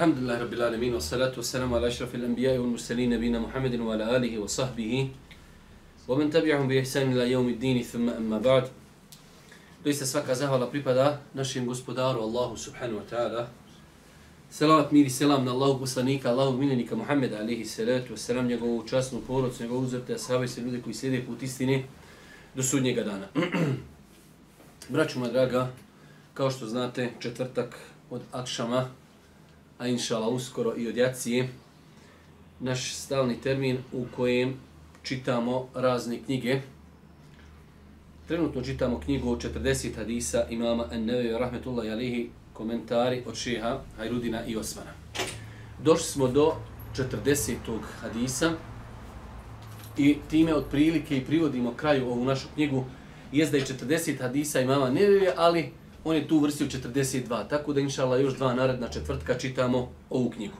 Alhamdulillah, Rabbil Alamin, wa salatu wa salamu ala ashrafil anbiya wal wa al-musalina, Muhammedin wa ala alihi wa sahbihi, wa man tabi'ahum bi ihsan ila jevmi dini, thumma amma ba'd. Doista svaka zahvala pripada našim gospodaru, Allahu subhanahu wa ta'ala. Salavat, mir i selam na Allahu poslanika, Allahu minenika Muhammeda, alihi salatu wa salam, njegovu časnu porodcu, njegovu uzrte, ashabi se ljudi koji slijede put istine do sudnjega dana. Braćuma draga, kao što znate, četvrtak od Akšama, a inšala uskoro i od Jacije, naš stalni termin u kojem čitamo razne knjige. Trenutno čitamo knjigu od 40 hadisa imama Enneveja Rahmetullahi Alihi, komentari od šeha Hajrudina i Osmana. Došli smo do 40. hadisa i time otprilike i privodimo kraju ovu našu knjigu. Jezda je 40 hadisa imama Nevevija, ali on je tu vrstio 42, tako da inšala još dva naredna četvrtka čitamo ovu knjigu.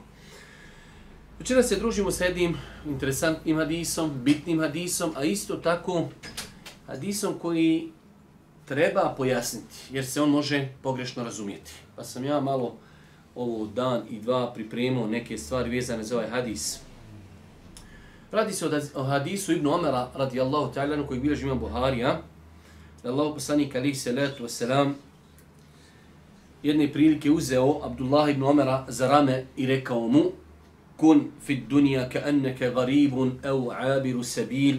Večera se družimo s jednim interesantnim hadisom, bitnim hadisom, a isto tako hadisom koji treba pojasniti, jer se on može pogrešno razumijeti. Pa sam ja malo ovo dan i dva pripremio neke stvari vezane za ovaj hadis. Radi se o hadisu Ibn Omara radijallahu ta'ala koji bilježi imam Buharija. Allah poslanik alihi salatu wasalam jedne prilike uzeo Abdullah ibn Omara za rame i rekao mu kun fid dunja ka enneke garibun au abiru sabil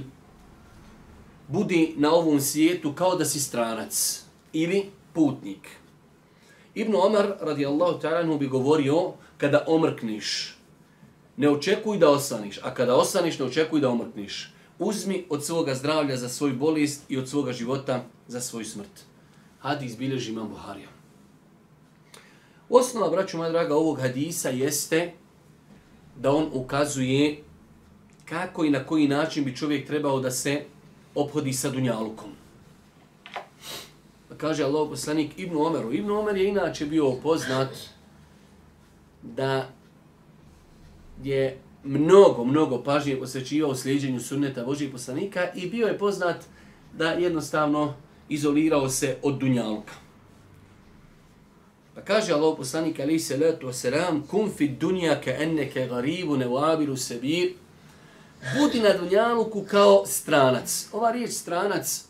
budi na ovom svijetu kao da si stranac ili putnik. Ibn Omar radijallahu ta'ala bi govorio kada omrkniš ne očekuj da osaniš, a kada osaniš ne očekuj da omrkniš. Uzmi od svoga zdravlja za svoj bolest i od svoga života za svoju smrt. Hadis bilježi imam Buharija. Osnova, braću moja draga, ovog hadisa jeste da on ukazuje kako i na koji način bi čovjek trebao da se obhodi sa dunjalukom. Pa kaže Allah poslanik Ibnu Omeru. Ibnu Omer je inače bio poznat da je mnogo, mnogo pažnje posvećivao sljeđenju sunneta Božih poslanika i bio je poznat da jednostavno izolirao se od dunjaluka. Pa kaže Allah poslanik ali se letu wasalam, kum fi dunja ka enneke garibu ne wabiru sebir, budi na dunjaluku kao stranac. Ova riječ stranac,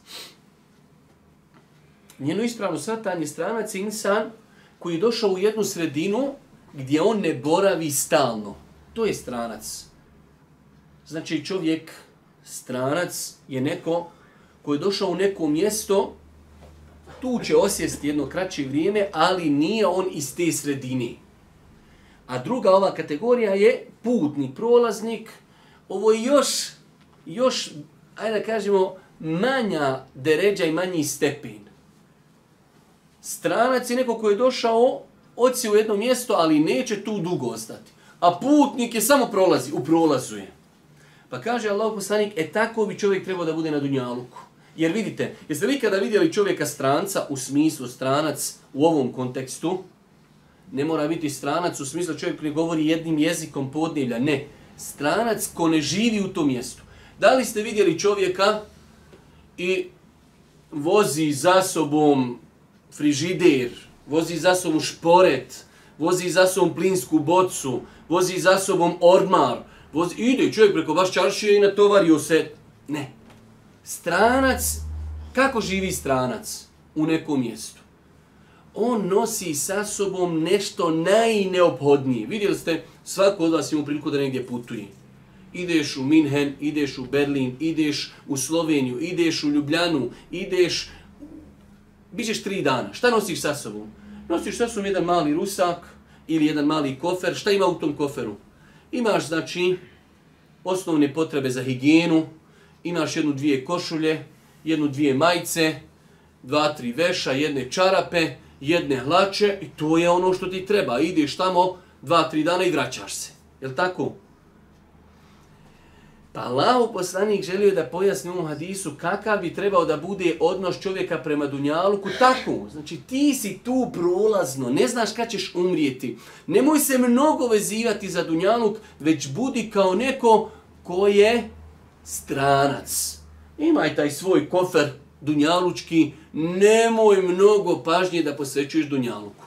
njeno ispravno svatanje stranac je insan koji je došao u jednu sredinu gdje on ne boravi stalno. To je stranac. Znači čovjek, stranac je neko koji je došao u neko mjesto tu će osjesti jedno kraće vrijeme, ali nije on iz te sredine. A druga ova kategorija je putni prolaznik. Ovo je još, još, ajde da kažemo, manja deređa i manji stepen. Stranac je neko koji je došao, oci u jedno mjesto, ali neće tu dugo ostati. A putnik je samo prolazi, u prolazu je. Pa kaže Allah poslanik, e tako bi čovjek trebao da bude na Dunjaluku. Jer vidite, jeste li kada vidjeli čovjeka stranca u smislu stranac u ovom kontekstu? Ne mora biti stranac u smislu čovjek koji govori jednim jezikom podnevlja. Ne, stranac ko ne živi u tom mjestu. Da li ste vidjeli čovjeka i vozi za sobom frižider, vozi za sobom šporet, vozi za sobom plinsku bocu, vozi za sobom ormar, vozi, ide čovjek preko vaš čaršije i natovario se. Ne, stranac, kako živi stranac u nekom mjestu? On nosi sa sobom nešto najneophodnije. Vidjeli ste, svako od vas ima priliku da negdje putuje. Ideš u Minhen, ideš u Berlin, ideš u Sloveniju, ideš u Ljubljanu, ideš... Bićeš tri dana. Šta nosiš sa sobom? Nosiš sa sobom jedan mali rusak ili jedan mali kofer. Šta ima u tom koferu? Imaš, znači, osnovne potrebe za higijenu, imaš jednu dvije košulje, jednu dvije majice, dva, tri veša, jedne čarape, jedne hlače i to je ono što ti treba. Ideš tamo dva, tri dana i vraćaš se. Je li tako? Pa Allah poslanik želio da pojasni u hadisu kakav bi trebao da bude odnos čovjeka prema Dunjaluku. Tako, znači ti si tu prolazno, ne znaš kad ćeš umrijeti. Nemoj se mnogo vezivati za Dunjaluk, već budi kao neko ko je stranac. Imaj taj svoj kofer dunjalučki, nemoj mnogo pažnje da posvećuješ dunjaluku.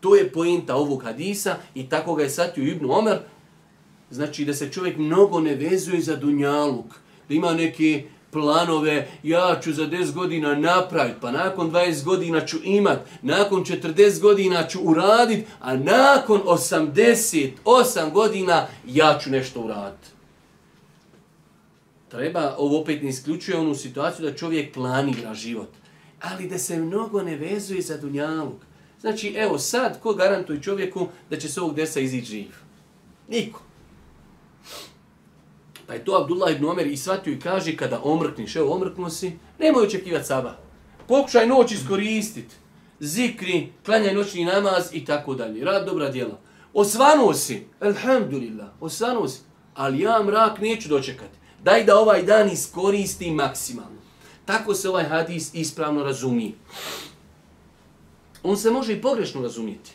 To je pojenta ovog hadisa i tako ga je satio Ibn Omer. Znači da se čovjek mnogo ne vezuje za dunjaluk. Da ima neke planove, ja ću za 10 godina napraviti, pa nakon 20 godina ću imat, nakon 40 godina ću uradit, a nakon 88 godina ja ću nešto uraditi. Treba, ovo opet ne isključuje onu situaciju da čovjek planira život, ali da se mnogo ne vezuje za dunjaluk. Znači, evo sad, ko garantuje čovjeku da će se ovog desa izići živ? Niko. Pa je to Abdullah ibn Omer i shvatio i kaže kada omrkniš, evo omrknuo si, nemoj očekivati saba. Pokušaj noć iskoristiti. Zikri, klanjaj noćni namaz i tako dalje. Rad dobra djela. Osvanuo si, alhamdulillah, osvanuo si. Ali ja mrak neću dočekati. Daj da ovaj dan iskoristi maksimalno. Tako se ovaj hadis ispravno razumije. On se može i pogrešno razumijeti.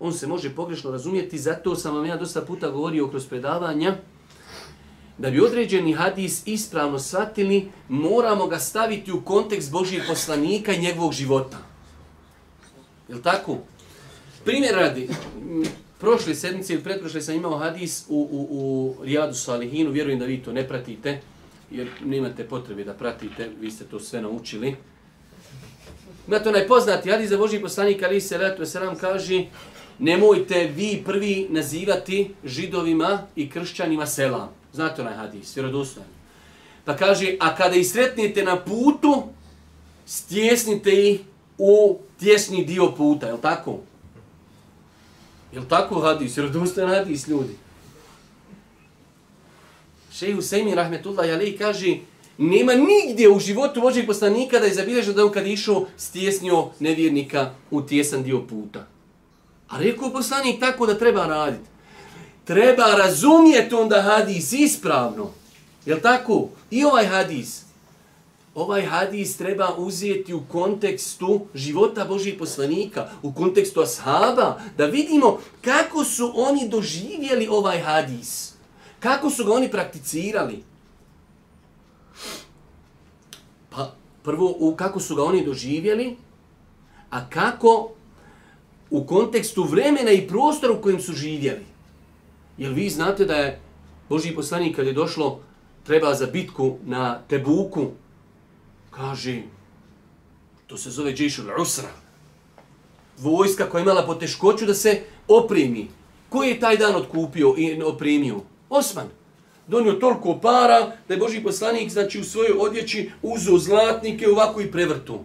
On se može pogrešno razumijeti, zato sam vam ja dosta puta govorio kroz predavanja, da bi određeni hadis ispravno shvatili, moramo ga staviti u kontekst Božijeg poslanika i njegovog života. Je tako? Primjer radi, prošle sedmice ili pretprošle sam imao hadis u, u, u Rijadu Salihinu, vjerujem da vi to ne pratite, jer nemate potrebe da pratite, vi ste to sve naučili. Imate onaj poznati hadis za Božji poslanik, ali se letu se nam kaže, nemojte vi prvi nazivati židovima i kršćanima selam. Znate onaj hadis, vjerodostojan. Pa kaže, a kada ih sretnete na putu, stjesnite ih u tjesni dio puta, je li tako? Jel tako hadis, vjerodostojan hadis, ljudi? Šeji Husaymi, rahmetullah, Jalej kaže, nema nigdje u životu Božeg poslanika da je zabilježeno da on kad išao stjesnio nevjernika u tjesan dio puta. A rekao poslanik tako da treba raditi treba razumjeti onda hadis ispravno. Jel tako? I ovaj hadis. Ovaj hadis treba uzeti u kontekstu života Božih poslanika, u kontekstu ashaba, da vidimo kako su oni doživjeli ovaj hadis. Kako su ga oni prakticirali. Pa prvo, u kako su ga oni doživjeli, a kako u kontekstu vremena i prostora u kojem su živjeli. Jer vi znate da je Boži poslanik kad je došlo treba za bitku na Tebuku, kaže, to se zove Džišul Usra, vojska koja je imala poteškoću da se opremi. Ko je taj dan otkupio i opremio? Osman. Donio toliko para da je Boži poslanik znači, u svojoj odjeći uzo zlatnike ovako i prevrtu.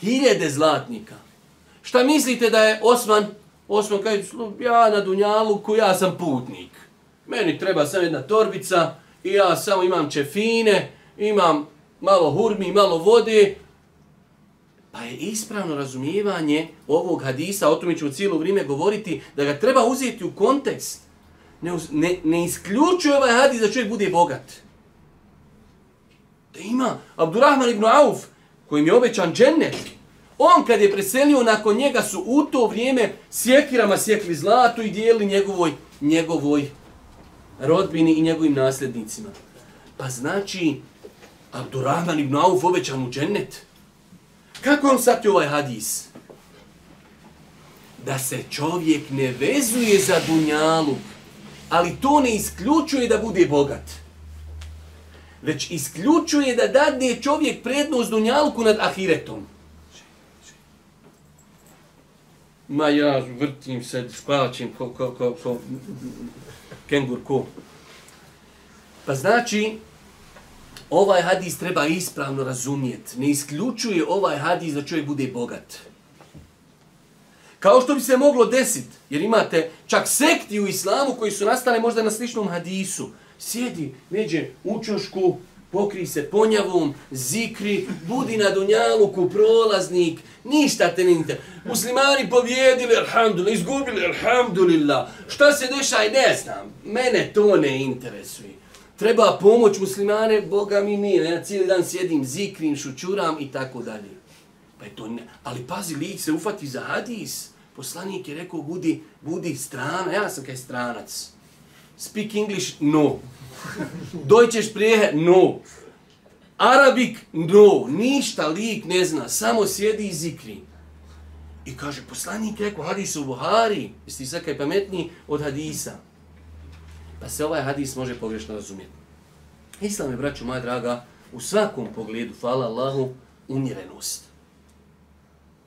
Hiljede zlatnika. Šta mislite da je Osman Osman kaže, ja na Dunjaluku, ja sam putnik. Meni treba samo jedna torbica i ja samo imam čefine, imam malo hurmi, malo vode. Pa je ispravno razumijevanje ovog hadisa, o tome ću cijelo vrijeme govoriti, da ga treba uzeti u kontekst. Ne, ne, ne isključuje ovaj hadis da čovjek bude bogat. Da ima Abdurrahman ibn Auf, kojim je obećan džennet, On kad je preselio, nakon njega su u to vrijeme sjekirama sjekli zlato i dijeli njegovoj, njegovoj rodbini i njegovim nasljednicima. Pa znači, Abdurrahman ibn Auf obećan mu džennet. Kako on sad ovaj hadis? Da se čovjek ne vezuje za dunjalu, ali to ne isključuje da bude bogat. Već isključuje da dadne čovjek prednost dunjalku nad ahiretom. ma ja vrtim se, spačim ko, ko, ko, ko kengur ko. Pa znači, ovaj hadis treba ispravno razumjeti. Ne isključuje ovaj hadis da čovjek bude bogat. Kao što bi se moglo desiti, jer imate čak sekti u islamu koji su nastale možda na sličnom hadisu. Sjedi, neđe u čošku, pokri se ponjavom, zikri, budi na dunjaluku, prolaznik, ništa te ninte. Muslimani povijedili, alhamdulillah, izgubili, alhamdulillah. Šta se dešaj, ne znam, mene to ne interesuje. Treba pomoć muslimane, Boga mi nije, ja cijeli dan sjedim, zikrim, šućuram i tako dalje. Pa je to ne, ali pazi, lik se ufati za hadis. Poslanik je rekao, budi, budi strana, ja sam kaj stranac. Speak English, no. Dojčeš prije, no. Arabik, no. Ništa lik ne zna, samo sjedi i zikri. I kaže, poslanik rekao hadis u Buhari, jesi ti sad kaj pametniji od hadisa. Pa se ovaj hadis može pogrešno razumjeti. Islam je, braću moja draga, u svakom pogledu, hvala Allahu, umjerenost.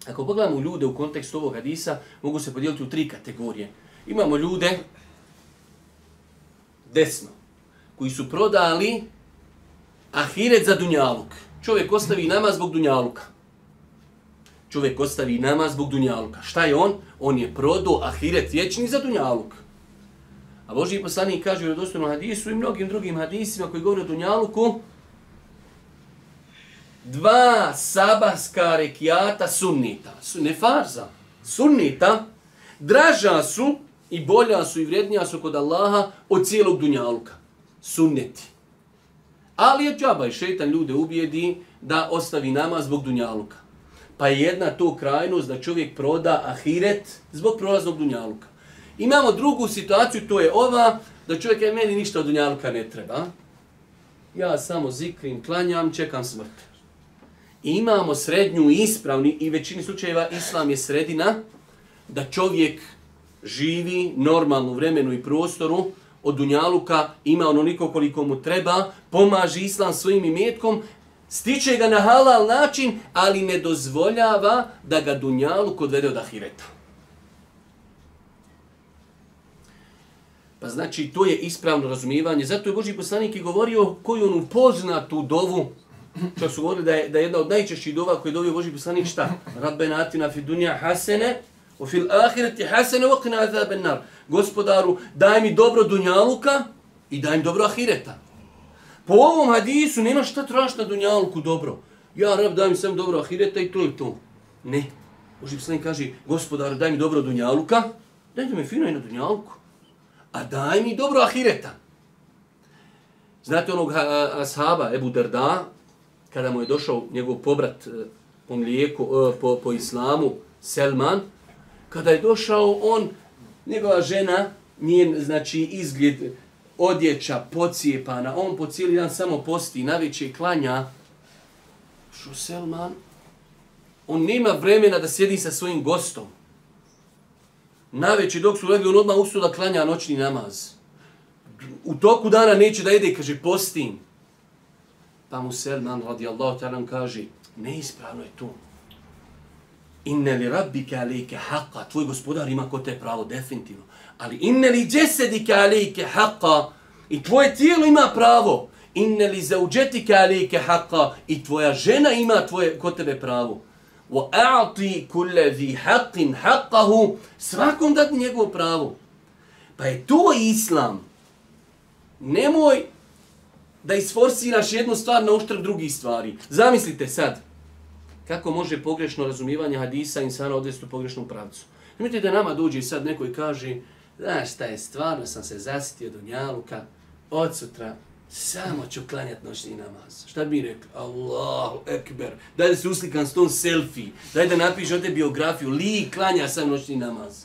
Ako pogledamo ljude u kontekstu ovog hadisa, mogu se podijeliti u tri kategorije. Imamo ljude desno, koji su prodali ahiret za dunjaluk. Čovjek ostavi nama zbog dunjaluka. Čovjek ostavi nama zbog dunjaluka. Šta je on? On je prodao ahiret vječni za dunjaluk. A Boži poslanik kaže u redostojnom hadisu i mnogim drugim hadisima koji govore o dunjaluku, dva sabahska rekiata sunnita, su ne farza, sunnita, draža su i bolja su i vrednija su kod Allaha od cijelog dunjaluka. Sunneti. Ali je džaba i šetan ljude ubijedi da ostavi nama zbog dunjaluka. Pa je jedna to krajnost da čovjek proda ahiret zbog prolaznog dunjaluka. Imamo drugu situaciju, to je ova, da čovjek je meni ništa od dunjaluka ne treba. Ja samo zikrim, klanjam, čekam smrt. I imamo srednju ispravni i većini slučajeva islam je sredina da čovjek živi normalno vremenu i prostoru od dunjaluka, ima onoliko koliko mu treba, pomaže islam svojim imetkom, stiče ga na halal način, ali ne dozvoljava da ga dunjaluk odvede od ahireta. Pa znači, to je ispravno razumijevanje. Zato je Boži poslanik i govorio koju on upozna tu dovu. što su govorili da je, da je jedna od najčešćih dova koje je dovio Boži poslanik šta? Rabbe atina fi dunja hasene, u fil ahireti hasene, u okina azaben nar. Gospodaru, daj mi dobro dunjaluka i daj mi dobro ahireta. Po ovom hadisu nema šta traš na dunjaluku dobro. Ja, rab, daj mi sam dobro ahireta i to je to. Ne. Boži poslanik kaže, gospodaru, daj mi dobro dunjaluka, daj mi fino i na dunjaluku a daj mi dobro ahireta. Znate onog ashaba Ebu Darda, kada mu je došao njegov pobrat e, po mlijeku, e, po, po islamu, Selman, kada je došao on, njegova žena, njen, znači, izgled, odjeća, pocijepana, on po cijeli dan samo posti, naviće klanja, što Selman, on nema vremena da sjedi sa svojim gostom. Naveći dok su legli, on odmah ustao da klanja noćni namaz. U toku dana neće da jede, kaže, postim. Pa mu Selman radijallahu ta'ala kaže, neispravno je to. Inne li rabbike alike haqa, tvoj gospodar ima ko te pravo, definitivno. Ali inne li džesedike alike haqa, i tvoje tijelo ima pravo. Inne li zauđetike alike haqa, i tvoja žena ima tvoje, ko tebe pravo. وَأَعْطِي كُلَّ ذِي حَقٍ حَقَّهُ Svakom dati njegovo pravo. Pa je to islam. Nemoj da isforsiraš jednu stvar na uštrb drugih stvari. Zamislite sad, kako može pogrešno razumijevanje hadisa insana odvesti u pogrešnu pravcu. Nemojte da nama dođe sad neko i kaže, znaš šta je, stvarno sam se zasitio do njaluka, od sutra Samo ću klanjati noćni namaz. Šta bi rekli? Allahu ekber. Daj da se uslikam s tom selfie. Daj da napiš ovdje biografiju. Li klanja sam noćni namaz.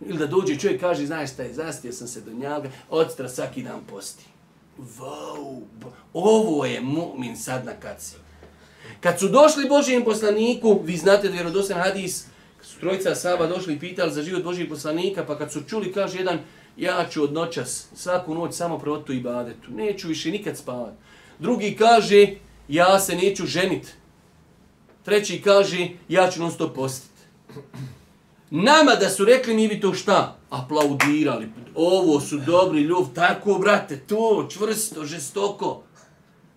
Ili da dođe čovjek kaže, znaš šta je, zastio sam se do njaga, odstra svaki dan posti. Wow, ovo je mu'min sad na kaci. Kad su došli Božijem poslaniku, vi znate da je rodosan hadis, kad su trojica saba došli i pitali za život Božijeg poslanika, pa kad su čuli, kaže jedan, ja ću od noćas svaku noć samo provoditi u ibadetu, Neću više nikad spavati. Drugi kaže, ja se neću ženit. Treći kaže, ja ću non stop postiti. Nama da su rekli, mi bi to šta? Aplaudirali. Ovo su dobri ljuv, tako, brate, to, čvrsto, žestoko.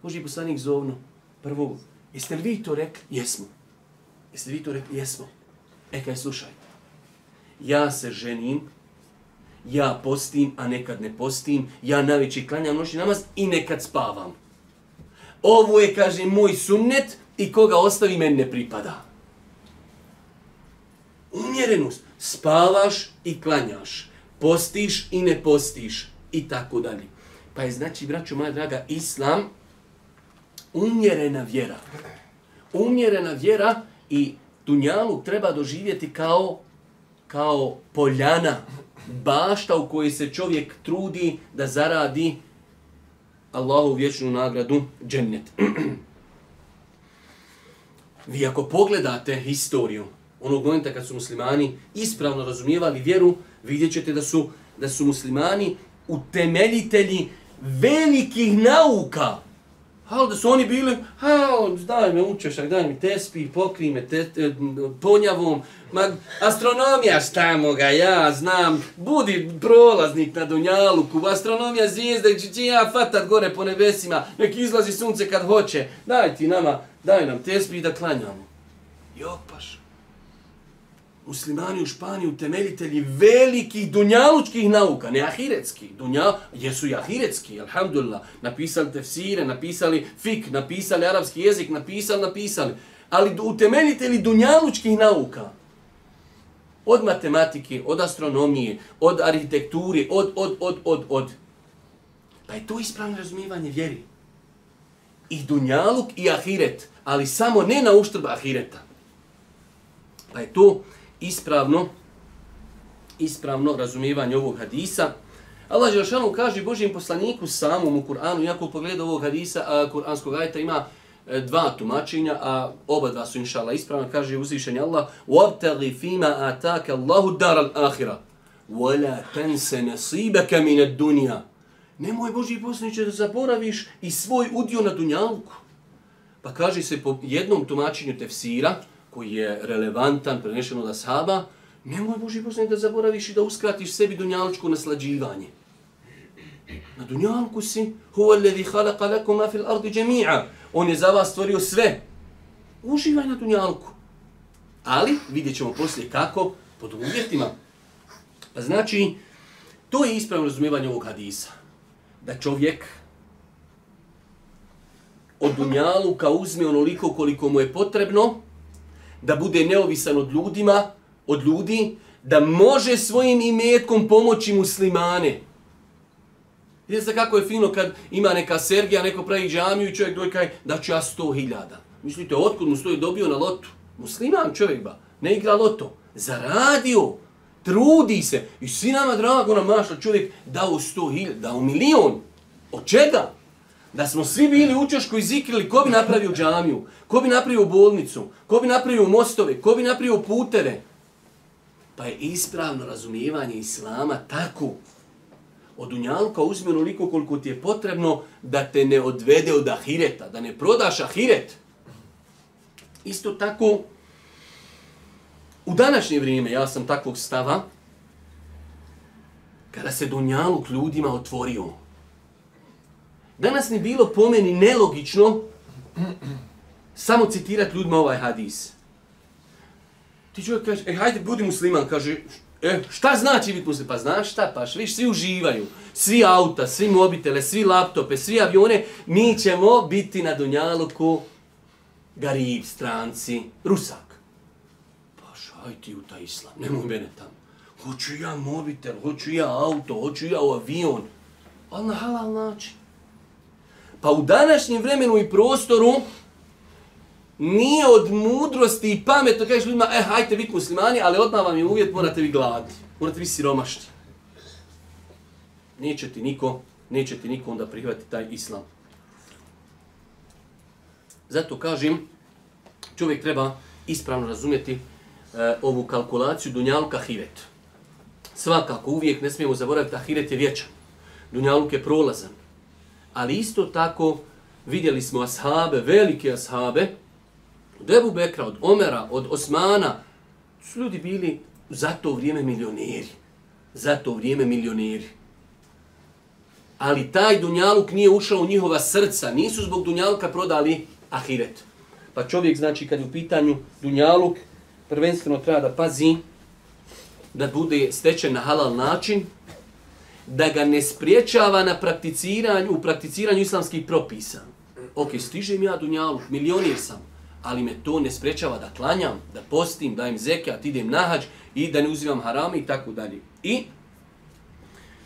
Boži poslanik zovno. Prvo, jeste li vi to rekli? Jesmo. Jeste li vi to rekli? Jesmo. E, kaj slušaj. Ja se ženim, ja postim, a nekad ne postim, ja najveći klanjam noćni namaz i nekad spavam. Ovo je, kaže, moj sunnet i koga ostavi, meni ne pripada. Umjerenost. Spavaš i klanjaš. Postiš i ne postiš. I tako dalje. Pa je znači, braću moja draga, islam umjerena vjera. Umjerena vjera i dunjalu treba doživjeti kao kao poljana bašta u kojoj se čovjek trudi da zaradi Allahu vječnu nagradu džennet. Vi ako pogledate historiju onog momenta kad su muslimani ispravno razumijevali vjeru, vidjet ćete da su, da su muslimani utemeljitelji velikih nauka. Ali da su oni bili, ha, daj me učešak, daj mi tespi, pokri me te, te, ponjavom, ma, astronomija šta moga, ja znam, budi prolaznik na Dunjaluku, astronomija zvijezda, će, ti ja fatat gore po nebesima, nek izlazi sunce kad hoće, daj ti nama, daj nam tespi da klanjamo. Jopaš muslimani u Španiji utemeljitelji velikih dunjalučkih nauka, ne ahiretskih, dunja, jesu i ahiretski, alhamdulillah, napisali tefsire, napisali fik, napisali arapski jezik, napisali, napisali, ali utemeljitelji dunjalučkih nauka, od matematike, od astronomije, od arhitekture, od, od, od, od, od. Pa je to ispravno razumijevanje vjeri. I dunjaluk i ahiret, ali samo ne na uštrb ahireta. Pa je to ispravno ispravno razumijevanje ovog hadisa. Allah Žešanu kaže Božijem poslaniku samom u Kur'anu, iako pogleda ovog hadisa, a, kur'anskog ajta ima e, dva tumačenja, a oba dva su inšala ispravno, kaže uzvišenje Allah وَابْتَغِ فِيمَ آتَاكَ اللَّهُ دَارَ الْآخِرَ وَلَا تَنْسَ نَصِيبَكَ مِنَ الدُّنْيَا Nemoj Boži poslaniče da zaboraviš i svoj udio na dunjalku. Pa kaže se po jednom tumačenju tefsira, koji je relevantan, prenešen od ashaba, nemoj Boži poslanik da zaboraviš i da uskratiš sebi dunjalučko naslađivanje. Na dunjalku si, huwa alladhi khalaqa lakum ma fil ardi jami'a. On je za vas stvorio sve. Uživaj na dunjalku. Ali, vidjet ćemo poslije kako, pod uvjetima. Pa znači, to je ispravno razumijevanje ovog hadisa. Da čovjek od dunjaluka uzme onoliko koliko mu je potrebno, da bude neovisan od ljudima, od ljudi, da može svojim imetkom pomoći muslimane. Vidite se kako je fino kad ima neka Sergija, neko pravi džamiju i čovjek dojkaj da ću ja sto hiljada. Mislite, otkud mu stoji dobio na lotu? Musliman čovjek ba, ne igra loto. Zaradio, trudi se. I svi nama drago nam mašla čovjek dao sto hiljada, dao milion. Od čega? Da smo svi bili u Čošku i zikrili ko bi napravio džamiju, ko bi napravio bolnicu, ko bi napravio mostove, ko bi napravio putere. Pa je ispravno razumijevanje Islama tako. Od unjalka uzme onoliko koliko ti je potrebno da te ne odvede od ahireta, da ne prodaš ahiret. Isto tako, u današnje vrijeme, ja sam takvog stava, kada se Dunjaluk ljudima otvorio, Danas mi bilo po meni nelogično samo citirati ljudima ovaj hadis. Ti čovjek kaže, e, hajde, budi musliman, kaže, e, šta znači biti musliman? Pa znaš šta, pa viš, svi uživaju, svi auta, svi mobitele, svi laptope, svi avione, mi ćemo biti na Dunjaluku garib, stranci, rusak. Pa šaj ti u taj islam, nemoj mene tamo. Hoću ja mobitel, hoću ja auto, hoću ja u avion, ali na halal način. Pa u današnjem vremenu i prostoru nije od mudrosti i pametno kažeš ljudima, e, hajte vi muslimani, ali odmah vam je uvjet, morate vi gladni, morate vi siromašni. Neće ti niko, neće ti niko onda prihvatiti taj islam. Zato kažem, čovjek treba ispravno razumjeti e, ovu kalkulaciju Dunjalka Ahiret. Svakako, uvijek ne smijemo zaboraviti, Ahiret je vječan. Dunjaluk je prolazan. Ali isto tako vidjeli smo ashabe, velike ashabe, od Ebu Bekra, od Omera, od Osmana, su ljudi bili za to vrijeme milioneri. Za to vrijeme milioneri. Ali taj Dunjaluk nije ušao u njihova srca. Nisu zbog Dunjaluka prodali ahiret. Pa čovjek, znači, kad je u pitanju Dunjaluk, prvenstveno treba da pazi da bude stečen na halal način, da ga ne spriječava na prakticiranju, u prakticiranju islamskih propisa. Ok, stižem ja dunjalu, milionir sam, ali me to ne spriječava da klanjam, da postim, da im zekat, idem na hađ i da ne uzimam harame i tako dalje. I,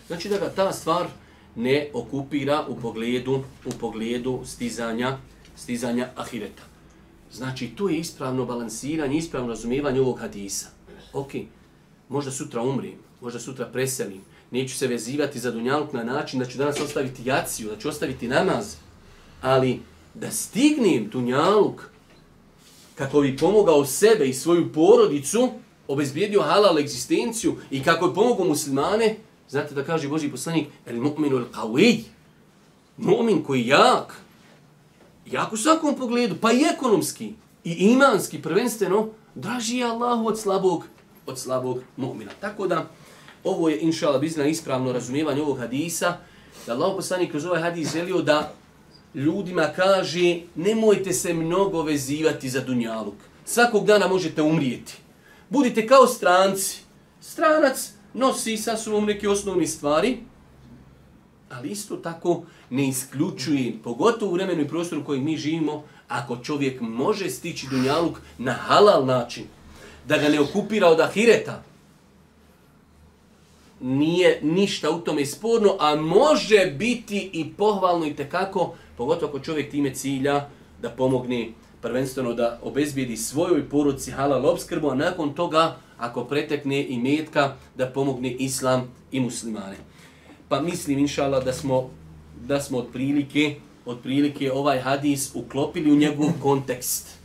znači da ga ta stvar ne okupira u pogledu, u pogledu stizanja, stizanja ahireta. Znači, to je ispravno balansiranje, ispravno razumijevanje ovog hadisa. Ok, možda sutra umrim, možda sutra preselim, neću se vezivati za dunjaluk na način da ću danas ostaviti jaciju, da ću ostaviti namaz, ali da stignem dunjaluk kako bi pomogao sebe i svoju porodicu, obezbijedio halal egzistenciju i kako bi pomogao muslimane, znate da kaže Boži poslanik, el mu'minu el qawij, mu'min koji je jak, jak u svakom pogledu, pa i ekonomski, i imanski, prvenstveno, draži je Allahu od slabog, od slabog mu'mina. Tako da, ovo je, inša Allah, bizna ispravno razumijevanje ovog hadisa, da Allah poslanik kroz ovaj hadis želio da ljudima kaže nemojte se mnogo vezivati za dunjaluk. Svakog dana možete umrijeti. Budite kao stranci. Stranac nosi sa sobom neke osnovne stvari, ali isto tako ne isključuje, pogotovo u vremenu i prostoru u kojem mi živimo, ako čovjek može stići dunjaluk na halal način, da ga ne okupira od ahireta, nije ništa u tome sporno, a može biti i pohvalno i tekako, pogotovo ako čovjek time cilja da pomogne prvenstveno da obezbijedi svojoj poruci halal obskrbu, a nakon toga, ako pretekne i metka, da pomogne islam i muslimane. Pa mislim, inšala, da smo, da smo otprilike, otprilike ovaj hadis uklopili u njegov kontekst.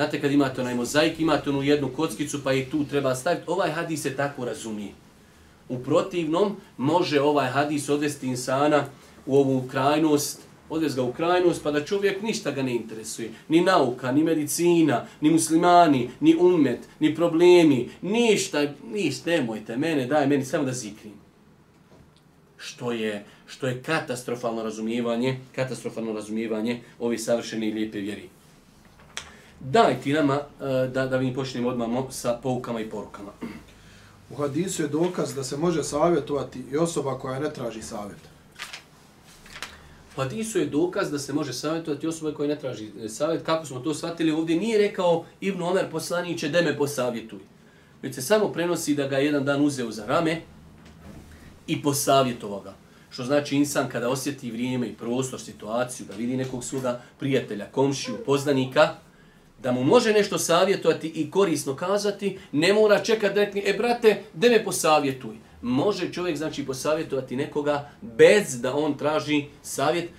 Znate, kad imate onaj mozaik, imate onu jednu kockicu, pa je tu treba staviti. Ovaj hadis se tako razumije. U protivnom, može ovaj hadis odvesti insana u ovu krajnost, odvesti ga u krajnost, pa da čovjek ništa ga ne interesuje. Ni nauka, ni medicina, ni muslimani, ni umet, ni problemi, ništa, ništa, nemojte mene, daj meni samo da zikrim. Što je, što je katastrofalno razumijevanje, katastrofalno razumijevanje ovi savršene i lijepe vjeri. Daj ti nama eh, da, da mi počnemo odmah sa poukama i porukama. U hadisu je dokaz da se može savjetovati i osoba koja ne traži savjet. U hadisu je dokaz da se može savjetovati osoba koja ne traži e, savjet. Kako smo to shvatili ovdje, nije rekao Ibn Omer poslaniće da me posavjetuj. Već se samo prenosi da ga jedan dan uzeo za rame i posavjetovao ga. Što znači insan kada osjeti vrijeme i prostor, situaciju, da vidi nekog svoga prijatelja, komšiju, poznanika, da mu može nešto savjetovati i korisno kazati, ne mora čekati da rekne, e brate, de me posavjetuj. Može čovjek znači posavjetovati nekoga bez da on traži savjet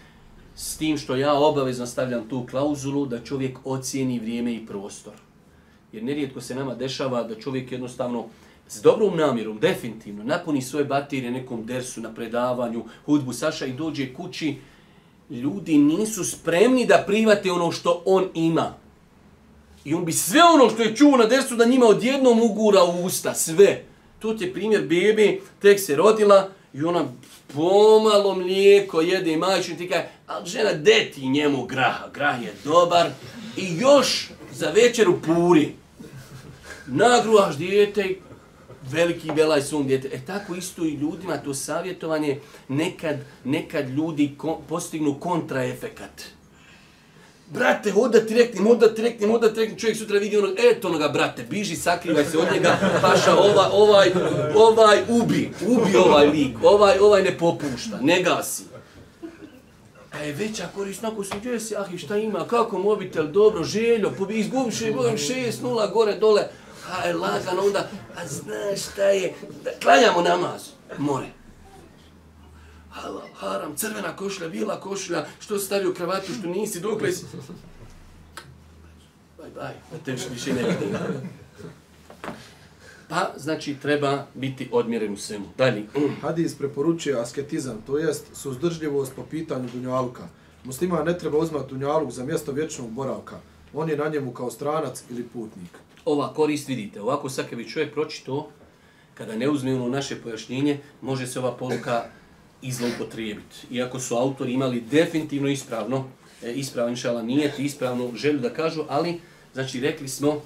s tim što ja obavezno stavljam tu klauzulu da čovjek ocijeni vrijeme i prostor. Jer nerijetko se nama dešava da čovjek jednostavno s dobrom namjerom, definitivno, napuni svoje baterije nekom dersu na predavanju, hudbu Saša i dođe kući, ljudi nisu spremni da private ono što on ima. I on bi sve ono što je čuo na dersu da njima odjednom ugura u usta, sve. Tu je primjer bebe, tek se rodila i ona pomalo mlijeko jede i majčin ti kaže, ali žena, de ti njemu graha, grah je dobar i još za večer u puri. Nagruhaš dijete veliki velaj svom djete. E tako isto i ljudima to savjetovanje nekad, nekad ljudi ko, postignu kontraefekat brate, hoda ti reknem, hoda ti reknem, hoda ti čovjek sutra vidi onog, eto onoga, brate, biži, sakrivaj se od njega, paša, ovaj, ovaj, ovaj, ubi, ubi ovaj lik, ovaj, ovaj ne popušta, ne gasi. E, veća korist, nakon se gdje si, ahi, šta ima, kako mobitel, dobro, željo, pobi, izgubiš je, budem 6-0, gore, dole, a je lagano, onda, a znaš šta je, da klanjamo namaz, more halal, haram, crvena košlja, bila košlja, što si stavio kravatu, što nisi, dok si... Baj, baj, da te više ne vidim. Pa, znači, treba biti odmjeren u svemu. Dalje. Hadis preporučuje asketizam, to jest suzdržljivost po pitanju dunjaluka. Muslima ne treba uzmati dunjaluk za mjesto vječnog boravka. On je na njemu kao stranac ili putnik. Ova korist, vidite, ovako bi čovjek pročito, kada ne uzme ono naše pojašnjenje, može se ova poruka i zloupotrijebiti. Iako su autori imali definitivno ispravno, e, ispravno inšala nije ti ispravno želju da kažu, ali znači rekli smo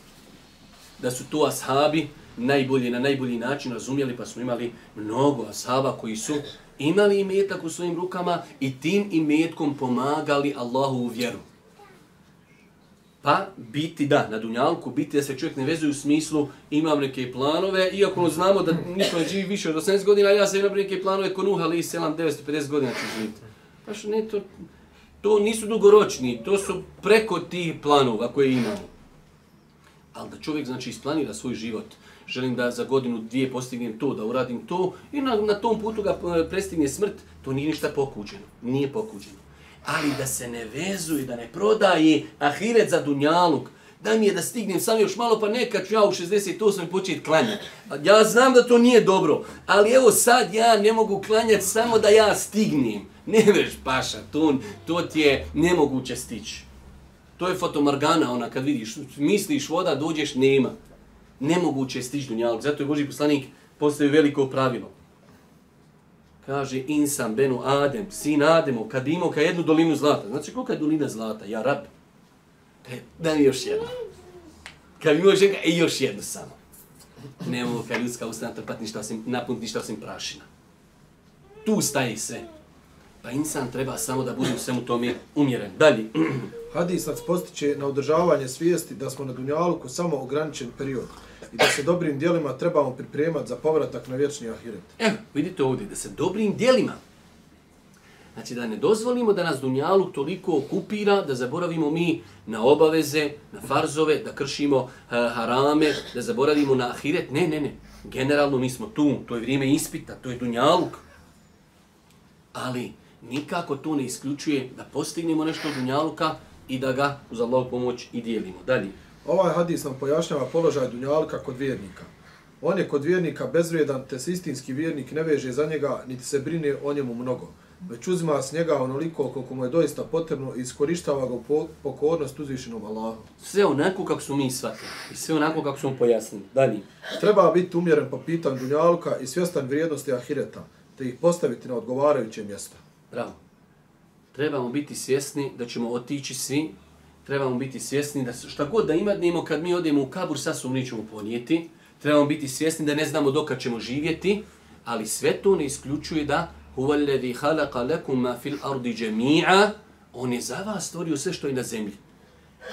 da su to ashabi najbolje na najbolji način razumjeli, pa smo imali mnogo ashaba koji su imali imetak u svojim rukama i tim imetkom pomagali Allahu u vjeru. Pa biti da, na Dunjalku, biti da se čovjek ne vezuje u smislu imam neke planove, iako znamo da niko ne živi više od 18 godina, ja sam imam neke planove ko Nuh, ali selam 950 godina ću živjeti. Pa što ne, to, to nisu dugoročni, to su preko tih planova koje imamo. Ali da čovjek znači isplanira svoj život, želim da za godinu dvije postignem to, da uradim to i na, na tom putu ga e, prestigne smrt, to nije ništa pokuđeno. Nije pokuđeno ali da se ne vezuje, da ne prodaje ahiret za dunjaluk. Da mi je da stignem sam još malo, pa nekad ću ja u 68. početi klanjati. Ja znam da to nije dobro, ali evo sad ja ne mogu klanjati samo da ja stignem. Ne veš, paša, to, to ti je nemoguće stići. To je fotomargana, ona kad vidiš, misliš voda, dođeš, nema. Nemoguće je stići dunjaluk. Zato je Boži poslanik postavio veliko pravilo kaže insan benu Adem, sin Ademo, kad imao ka jednu dolinu zlata. Znači kolika je dolina zlata? Ja rab. E, da mi još jedno. Kad imao ženka, e, još jedno samo. Nemamo kad ljudska usta trpat ništa osim, napuniti ništa osim prašina. Tu staje sve. Pa insan treba samo da bude u svemu tome umjeren. Dalje. Hadis nas postiče na održavanje svijesti da smo na Dunjaluku samo ograničen period i da se dobrim dijelima trebamo pripremati za povratak na vječni ahiret. Evo, vidite ovdje, da se dobrim dijelima. Znači da ne dozvolimo da nas Dunjaluk toliko okupira, da zaboravimo mi na obaveze, na farzove, da kršimo uh, harame, da zaboravimo na ahiret. Ne, ne, ne. Generalno mi smo tu, to je vrijeme ispita, to je Dunjaluk. Ali nikako to ne isključuje da postignemo nešto Dunjaluka i da ga uz Allahu pomoć i dijelimo. Dalje. Ovaj hadis nam pojašnjava položaj Dunjalka kod vjernika. On je kod vjernika bezvrijedan, te se istinski vjernik ne veže za njega, niti se brine o njemu mnogo. Već uzima s njega onoliko koliko mu je doista potrebno i iskorištava ga u pokornost uzvišenom Allahu. Sve onako kako su mi shvatili i sve onako kako su mu pojasnili. Dalje. Treba biti umjeren po pitanju Dunjalka i svjestan vrijednosti Ahireta, te ih postaviti na odgovarajuće mjesto. Bravo. Trebamo biti svjesni da ćemo otići svi trebamo biti svjesni da šta god da imadnemo kad mi odemo u kabur, sasvom nećemo ponijeti. Trebamo biti svjesni da ne znamo dokad ćemo živjeti, ali sve to ne isključuje da huvalladhi khalaqa lakum ma fil ardi jami'a on je za vas stvorio sve što je na zemlji.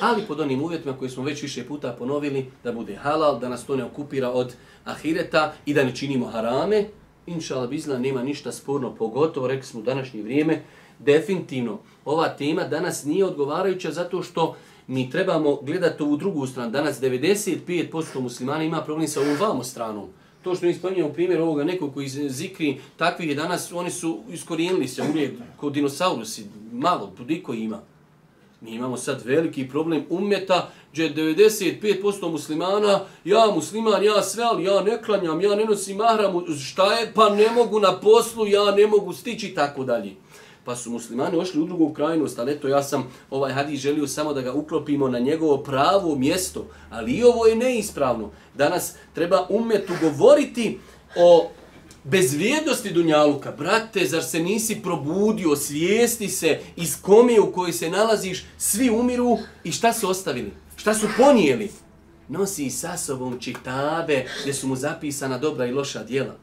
Ali pod onim uvjetima koji smo već više puta ponovili, da bude halal, da nas to ne okupira od ahireta i da ne činimo harame, inša Allah nema ništa sporno, pogotovo, rekli smo u današnje vrijeme, definitivno ova tema danas nije odgovarajuća zato što mi trebamo gledati ovu drugu stranu. Danas 95% muslimana ima problem sa ovom vamo stranom. To što mi spominjamo primjer ovoga nekog koji zikri takvih je danas, oni su iskorijenili se uvijek kod dinosaurusi, malo, budiko ima. Mi imamo sad veliki problem umeta, gdje 95% muslimana, ja musliman, ja sve, ali ja ne klanjam, ja ne nosim mahramu, šta je, pa ne mogu na poslu, ja ne mogu stići, tako dalje pa su muslimani ošli u drugu krajnost, ali eto ja sam ovaj hadis želio samo da ga uklopimo na njegovo pravo mjesto, ali i ovo je neispravno. Danas treba umetu govoriti o bezvrijednosti Dunjaluka. Brate, zar se nisi probudio, svijesti se iz kome u kojoj se nalaziš, svi umiru i šta su ostavili? Šta su ponijeli? Nosi sa sobom čitabe gdje su mu zapisana dobra i loša djela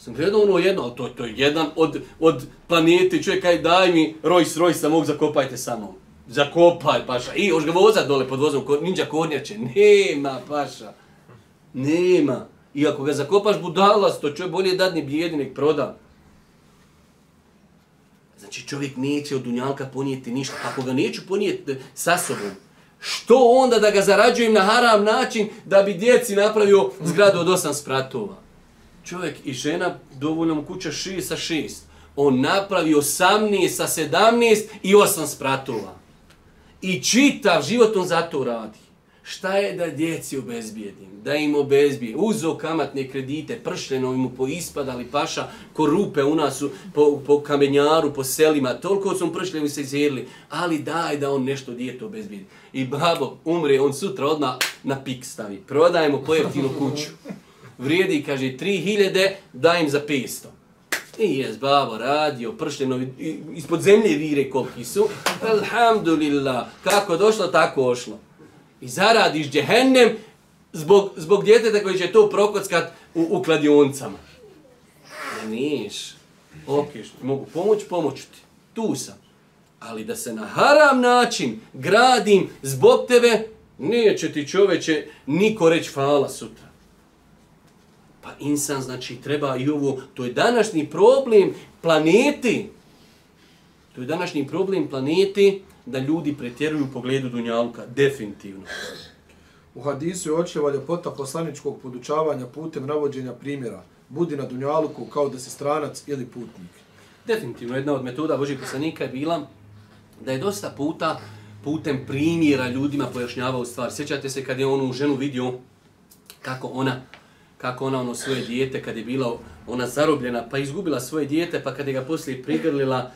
sam gledao ono jedno, ali to, to je jedan od, od planete, čovjek kaj daj mi Rolls Royce, mog zakopajte sa mnom. Zakopaj, paša. I, još ga voza dole pod vozom, ninja kornjače. Nema, paša. Nema. I ako ga zakopaš budalasto, čovjek bolje dadni bijedi nek proda. Znači čovjek neće od dunjalka ponijeti ništa. Ako ga neću ponijeti e, sa sobom, što onda da ga zarađujem na haram način da bi djeci napravio zgradu od osam spratova? Čovjek i žena dovoljno mu kuća 6 sa 6. On napravi 18 sa 17 i 8 spratova. I čitav život on zato radi. Šta je da djeci obezbijedim? Da im obezbijem. Uzo kamatne kredite, pršljeno im poispadali paša, ko rupe u nas po, po kamenjaru, po selima. Toliko su pršljeni se izjerili. Ali daj da on nešto djeto obezbijedi. I babo umre, on sutra odmah na pik stavi. Prodajemo pojeftinu kuću vrijedi, kaže, 3000, daj im za 500. I je babo radio, pršljeno, ispod zemlje vire koliki su. Alhamdulillah, kako došlo, tako ošlo. I zaradiš džehennem zbog, zbog djeteta koji će to prokockat u, u kladioncama. Ne niš. Ok, mogu pomoć, pomoću ti. Tu sam. Ali da se na haram način gradim zbog tebe, neće ti čoveče niko reći hvala sutra. Pa insan znači treba i ovo, to je današnji problem planeti. To je današnji problem planeti da ljudi pretjeruju u pogledu Dunjalka, definitivno. U hadisu je očeva ljepota poslaničkog podučavanja putem navođenja primjera. Budi na Dunjaluku kao da si stranac ili putnik. Definitivno, jedna od metoda Božih poslanika je bila da je dosta puta putem primjera ljudima pojašnjavao stvar. Sjećate se kad je onu ženu vidio kako ona kako ona ono svoje dijete kad je bila ona zarobljena pa izgubila svoje dijete pa kad je ga poslije prigrlila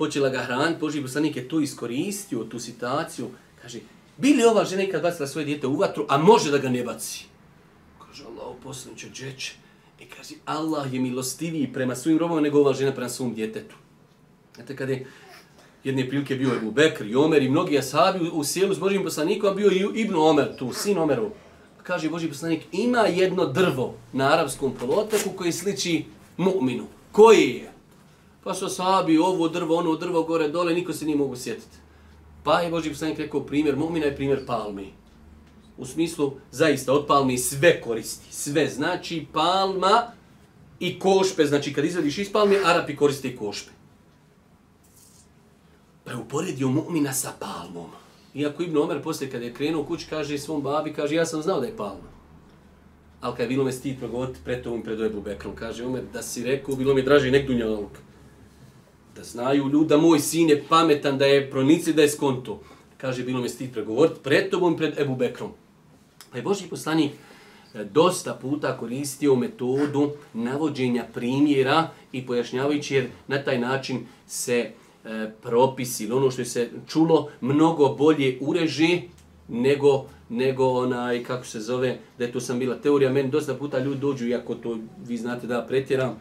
počela ga hraniti, Boži poslanik je tu iskoristio, tu situaciju, kaže, bili ova žena ikad bacila svoje dijete u vatru, a može da ga ne baci? Kaže, Allah, poslaniče, džeće. I kaže, Allah je milostiviji prema svojim robama nego ova žena prema svom djetetu. Znate, kada je jedne prilike bio Ebu Bekr i Omer i mnogi asabi u, u sjelu s Božim poslanikom, a bio i Ibn Omer tu, sin Omeru. Kaže Boži poslanik, ima jedno drvo na arapskom polotoku koji sliči mu'minu. Koji je? Pa su sahabi ovo drvo, ono drvo, gore, dole, niko se nije mogu sjetiti. Pa je Boži poslanik rekao primjer mu'mina je primjer palmi. U smislu, zaista, od palmi sve koristi. Sve znači palma i košpe. Znači, kad izvediš iz palmi, Arapi koriste i košpe. Pa je uporedio mu'mina sa palmom. Iako Ibn Omer poslije kad je krenuo kući, kaže svom babi, kaže ja sam znao da je palma. Ali kada je bilo me stid progovoriti pred ovom pred Ebu Bekrom, kaže Omer, da si rekao, bilo mi draže nek dunjaluk. Da znaju ljudi da moj sin je pametan, da je pronici, da je skonto. Kaže, bilo mi stid progovoriti pred tobom pred Ebu Bekrom. Pa je Boži poslanik e, dosta puta koristio metodu navođenja primjera i pojašnjavajući jer na taj način se e, propisi ili ono što je se čulo mnogo bolje ureži nego nego onaj kako se zove da je to sam bila teorija meni dosta puta ljudi dođu iako to vi znate da pretjeram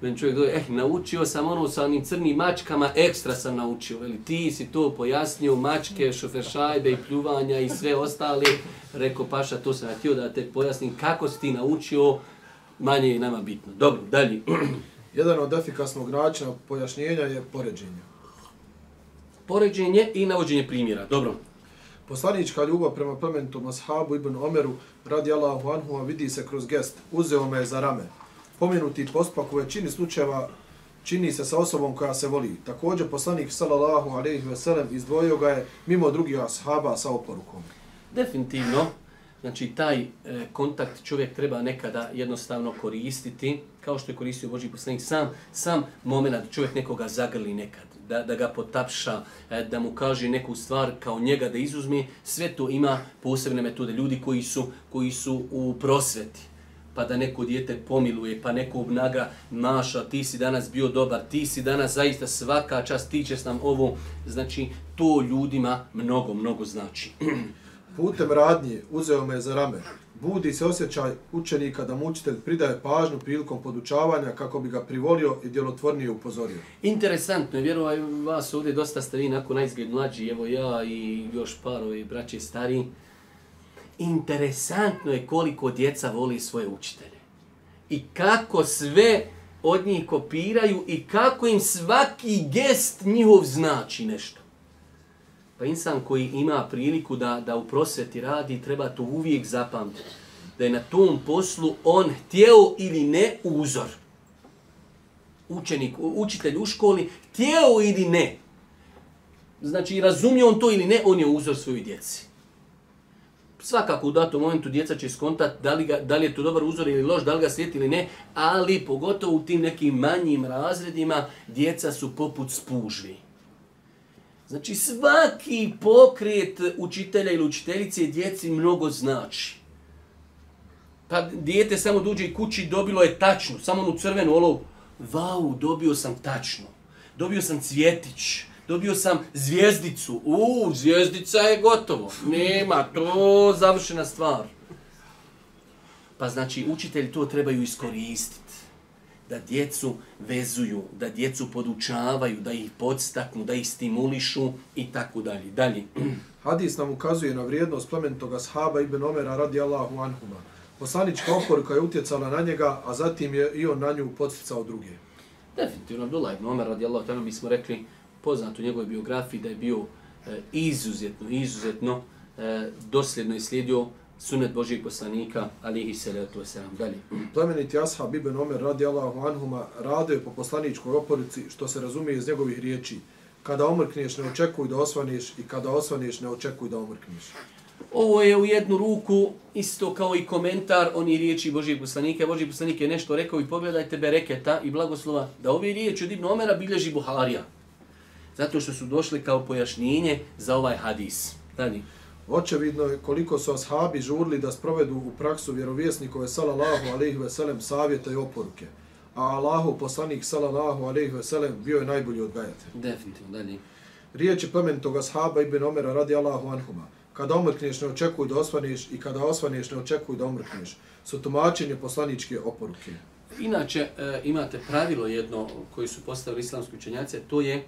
meni čovjek dođe eh naučio sam ono sa onim crnim mačkama ekstra sam naučio veli ti si to pojasnio mačke šoferšajbe i pljuvanja i sve ostale, rekao paša to sam htio da te pojasnim kako si ti naučio manje je nama bitno dobro dalje Jedan od efikasnog načina pojašnjenja je poređenje poređenje i navođenje primjera. Dobro. Poslanička ljubav prema plementom ashabu Ibn Omeru radi Allahu anhu vidi se kroz gest. Uzeo me za rame. Pomenuti postupak u većini slučajeva čini se sa osobom koja se voli. Također poslanik sallallahu alejhi ve sellem izdvojio ga je mimo drugih ashaba sa oporukom. Definitivno, znači taj e, kontakt čovjek treba nekada jednostavno koristiti, kao što je koristio Boži poslanik sam, sam moment da čovjek nekoga zagrli nekad, da, da ga potapša, e, da mu kaže neku stvar kao njega da izuzme, sve to ima posebne metode. Ljudi koji su, koji su u prosveti, pa da neko dijete pomiluje, pa neko obnaga maša, ti si danas bio dobar, ti si danas zaista svaka čast, ti ćeš nam ovo, znači to ljudima mnogo, mnogo znači. Putem radnje uzeo me za rame. Budi se osjećaj učenika da mu učitelj pridaje pažnju prilikom podučavanja kako bi ga privolio i djelotvornije upozorio. Interesantno je, vjerovaj vas ovdje dosta ste vi nakon najzgled mlađi, evo ja i još par ovi braće stari. Interesantno je koliko djeca voli svoje učitelje. I kako sve od njih kopiraju i kako im svaki gest njihov znači nešto. Pa insan koji ima priliku da, da u prosveti radi, treba to uvijek zapamtiti. Da je na tom poslu on htjeo ili ne uzor. Učenik, učitelj u školi, htjeo ili ne. Znači, razumio on to ili ne, on je uzor svojoj djeci. Svakako u datom momentu djeca će skontat da li, ga, da li je to dobar uzor ili loš, da li ga slijeti ili ne, ali pogotovo u tim nekim manjim razredima djeca su poput spužvi. Znači svaki pokret učitelja ili učiteljice djeci mnogo znači. Pa dijete samo dođe kući dobilo je tačno, samo onu crvenu olovu. Vau, dobio sam tačno. Dobio sam cvjetić. Dobio sam zvijezdicu. U, zvijezdica je gotovo. Nema, to završena stvar. Pa znači učitelji to trebaju iskoristiti da djecu vezuju, da djecu podučavaju, da ih podstaknu, da ih stimulišu i tako dalje. Dalje. Hadis nam ukazuje na vrijednost plemenitog ashaba Ibn Omera radi Allahu anhuma. Poslanička oporka je utjecala na njega, a zatim je i on na nju podsticao druge. Definitivno, Abdullah ibn Omer radijallahu ta'ala mi smo rekli poznat u njegovoj biografiji da je bio e, izuzetno, izuzetno e, dosljedno islijedio sunet Božijeg poslanika, alihi salatu wasalam. Dalje. Plemeniti ashab Ibn Omer radi Allahu anhuma radio je po poslaničkoj oporici što se razumije iz njegovih riječi. Kada omrkneš ne očekuj da osvaneš i kada osvaneš ne očekuj da omrkneš. Ovo je u jednu ruku isto kao i komentar oni riječi Božijeg poslanika. Božji poslanik je nešto rekao i pogledajte bereketa i blagoslova da ove riječi od Ibn Omera bilježi Buharija. Zato što su došli kao pojašnjenje za ovaj hadis. Dalje. Očevidno je koliko su ashabi žurli da sprovedu u praksu vjerovjesnikove sallallahu alejhi ve sellem savjete i oporuke. A Allahu poslanik sallallahu alejhi ve sellem bio je najbolji odgajatelj. Definitivno, dalje. Riječi plemenitog ashaba Ibn Omera radi Allahu anhuma. Kada omrkneš ne očekuj da osvaneš i kada osvaneš ne očekuj da omrkneš. Su tumačenje poslaničke oporuke. Inače, e, imate pravilo jedno koji su postavili islamski učenjaci, to je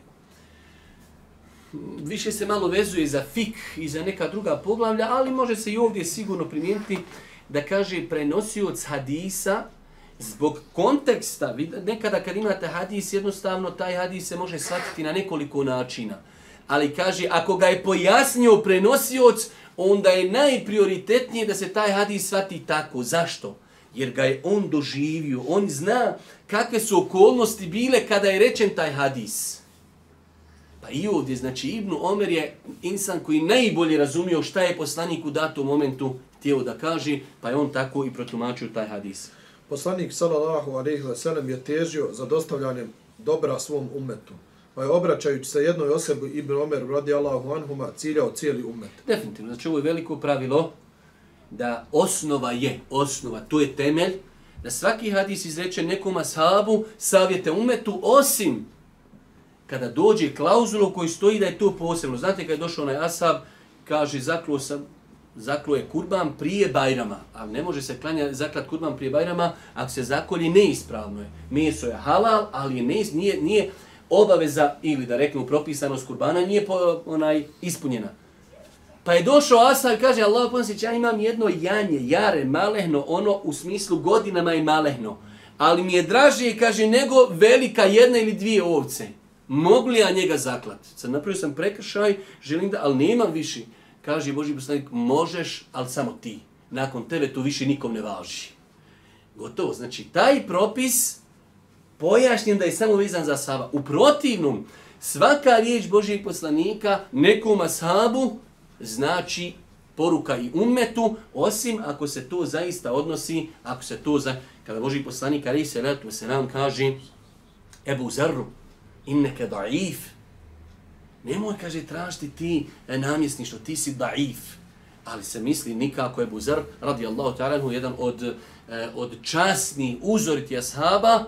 više se malo vezuje za fik i za neka druga poglavlja, ali može se i ovdje sigurno primijeniti da kaže prenosioc hadisa zbog konteksta. Nekada kad imate hadis, jednostavno taj hadis se može shvatiti na nekoliko načina. Ali kaže, ako ga je pojasnio prenosioc, onda je najprioritetnije da se taj hadis shvati tako. Zašto? Jer ga je on doživio. On zna kakve su okolnosti bile kada je rečen taj hadis. I ovdje, znači Ibnu Omer je insan koji najbolje razumio šta je poslanik u datom momentu htio da kaže, pa je on tako i protumačio taj hadis. Poslanik sallallahu alejhi ve sellem je težio za dostavljanjem dobra svom umetu. Pa je obraćajući se jednoj osobi Ibn Omer radijallahu anhuma ciljao cijeli umet. Definitivno, znači ovo je veliko pravilo da osnova je, osnova, to je temelj, da svaki hadis izreče nekom ashabu savjete umetu, osim kada dođe klauzulu koji stoji da je to posebno. Znate kada je došao onaj Asab, kaže zaklo sam, zaklo je kurban prije Bajrama, ali ne može se klanja zaklat kurban prije Bajrama ako se zakolji neispravno je. Meso je halal, ali je neis, nije, nije obaveza ili da reknu propisanost kurbana nije po, onaj ispunjena. Pa je došao Asa i kaže Allah ponoslić, ja imam jedno janje, jare, malehno, ono u smislu godinama je malehno. Ali mi je draže, kaže, nego velika jedna ili dvije ovce mogu li ja njega zaklati? Sad napravio sam prekršaj, želim da, ali nemam više. Kaže Boži poslanik, možeš, ali samo ti. Nakon tebe to više nikom ne važi. Gotovo. Znači, taj propis pojašnjen da je samo vezan za saba. U protivnom, svaka riječ Božijeg poslanika nekom ashabu znači poruka i umetu, osim ako se to zaista odnosi, ako se to za... Kada Boži poslanik, ali se se nam kaže, Ebu Zarru, inneke daif. Nemoj, kaže, tražiti ti namjesništvo, ti si daif. Ali se misli nikako je Buzar, radi Allahu ta'ala, jedan od, e, od časni uzoriti ashaba,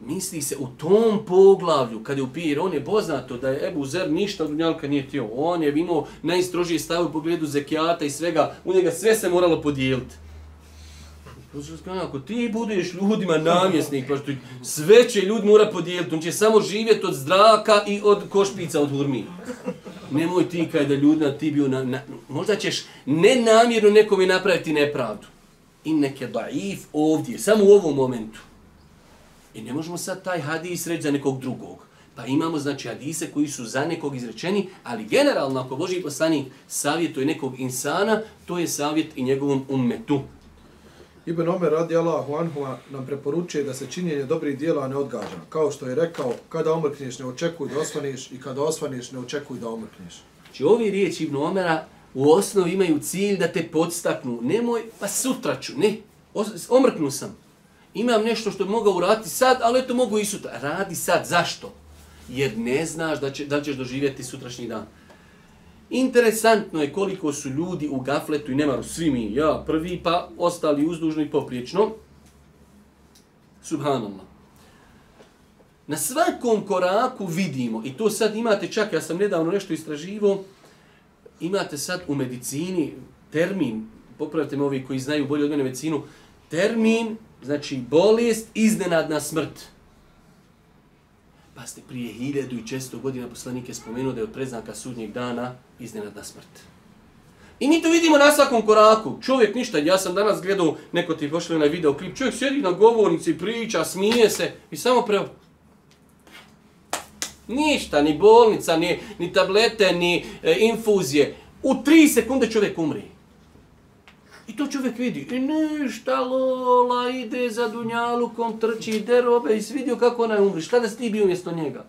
misli se u tom poglavlju, kad je upir, on je poznato da je Ebu Zer ništa od dunjalka nije tio. On je imao najstrožije stav u pogledu zekijata i svega, u njega sve se moralo podijeliti. Ako ti budeš ljudima namjesnik, pa što sve će ljudi mora podijeliti, on će samo živjeti od zraka i od košpica od hurmi. Nemoj ti kaj da ljudima ti bio na, na, možda ćeš nenamjerno nekome napraviti nepravdu. I neke daif ovdje, samo u ovom momentu. I ne možemo sad taj hadis reći za nekog drugog. Pa imamo znači hadise koji su za nekog izrečeni, ali generalno ako Boži poslanik savjetuje nekog insana, to je savjet i njegovom ummetu. Ibn Omer radi Allahu anhuma nam preporučuje da se činjenje dobrih dijela ne odgađa. Kao što je rekao, kada omrkneš ne očekuj da osvaniš i kada osvaniš ne očekuj da omrkneš. Znači ovi riječi Ibn Omera u osnovi imaju cilj da te podstaknu. Nemoj, pa sutra ću, ne, omrknu sam. Imam nešto što mogu uraditi sad, ali eto mogu i sutra. Radi sad, zašto? Jer ne znaš da, će, da ćeš doživjeti sutrašnji dan. Interesantno je koliko su ljudi u gafletu i nemaru svi mi, ja prvi, pa ostali uzdužno i popriječno. Subhanallah. Na svakom koraku vidimo, i to sad imate čak, ja sam nedavno nešto istraživo, imate sad u medicini termin, popravite me ovi koji znaju bolje od mene medicinu, termin, znači bolest, iznenadna smrt. Pazite, prije hiljadu i često godina poslanik je spomenuo da je od preznaka sudnjeg dana iznenadna smrt. I mi to vidimo na svakom koraku. Čovjek ništa, ja sam danas gledao, neko ti pošli na video klip, čovjek sjedi na govornici, priča, smije se i samo pre... Ništa, ni bolnica, ni, ni tablete, ni e, infuzije. U tri sekunde čovjek umri. I to čovjek vidi. I ništa, lola, ide za dunjalukom, trči, derobe i svidio kako ona umri. Šta da si ti bio mjesto njega?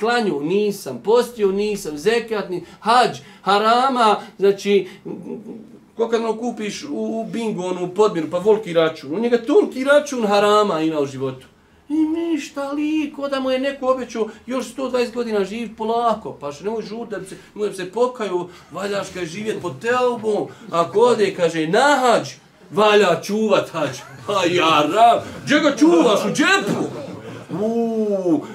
Klanju nisam, postio nisam, zekat nisam, hađ, harama, znači, Ko kad ono kupiš u, u bingu, onu podmiru, pa volki račun. U njega toliki račun harama ima u životu. I ništa liko da mu je neko obećao još 120 godina živ polako. Pa što nemoj žut da se, nemoj se pokaju, valjaš kaj živjet po telbu. Ako ode, kaže, nahađ, valja čuvat hađ. A ja rab, gdje ga čuvaš u džepu? Uuu,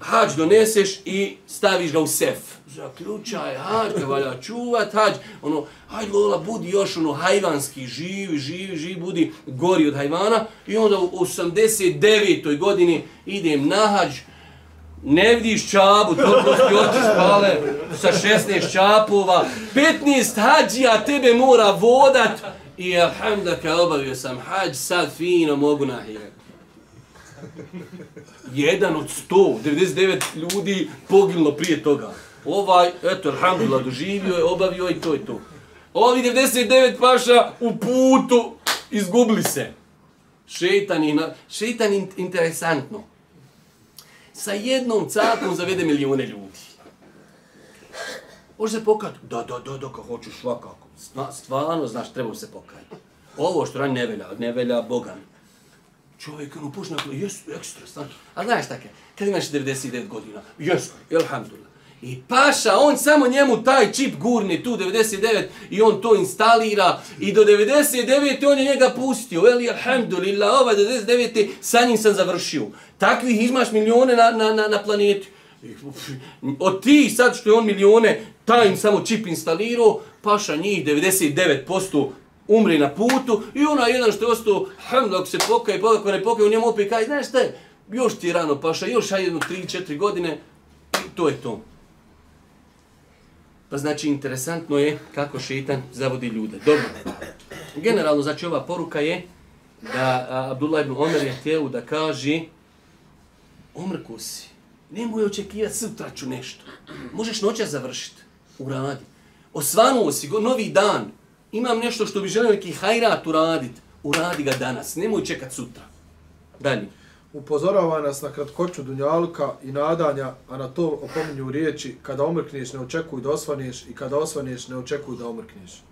hađ doneseš i staviš ga u sef. Zaključaj, hađ, da valja čuvat, hađ. Ono, aj Lola, budi još ono hajvanski, živi, živi, živi, budi gori od hajvana. I onda u 89. godini idem na hađ, ne vidiš čabu, dobro ti oči spale sa 16 čapova, 15 hađija tebe mora vodat i alhamdaka obavio sam hađ, sad fino mogu nahijati jedan od 100, 99 ljudi poginulo prije toga. Ovaj, eto, alhamdulillah, doživio je, obavio i to i to. Ovi 99 paša u putu izgubili se. Šeitan je, šeitan in, interesantno. Sa jednom cakom zavede milijone ljudi. Može se pokajati? Da, da, da, da, kako hoćeš svakako. Stvarno, znaš, treba se pokajati. Ovo što rani nevelja, nevelja Boga Bogan čovjek ono počne ako jes ekstra stvarno. A znaš tako, kad imaš 99 godina, jesu, ilhamdulillah. I paša, on samo njemu taj čip gurni tu 99 i on to instalira i do 99 on je njega pustio. Veli, alhamdulillah, ovaj 99 sa njim sam završio. Takvih imaš milione na, na, na, na planeti. Od ti sad što je on milione, taj im samo čip instalirao, paša njih 99% umri na putu i ona jedan što je ostao, hm, dok se pokaje, pa ako ne pokaje, on njemu opet kaže, znaš šta je, još ti je rano paša, još aj jedno 3-4 godine, to je to. Pa znači, interesantno je kako šeitan zavodi ljude. Dobro. Generalno, znači, ova poruka je da Abdullah ibn Omer je htio da kaže Omrku si, nemoj očekivati sutra ću nešto. Možeš noća završiti. Uradi. Osvanuo si, novi dan, imam nešto što bi želio neki hajrat uradit, uradi ga danas, nemoj čekat sutra. Dalje. Upozorava nas na kratkoću dunjalka i nadanja, a na to opominju riječi, kada omrkneš ne očekuj da osvaneš i kada osvaneš ne očekuj da omrkneš.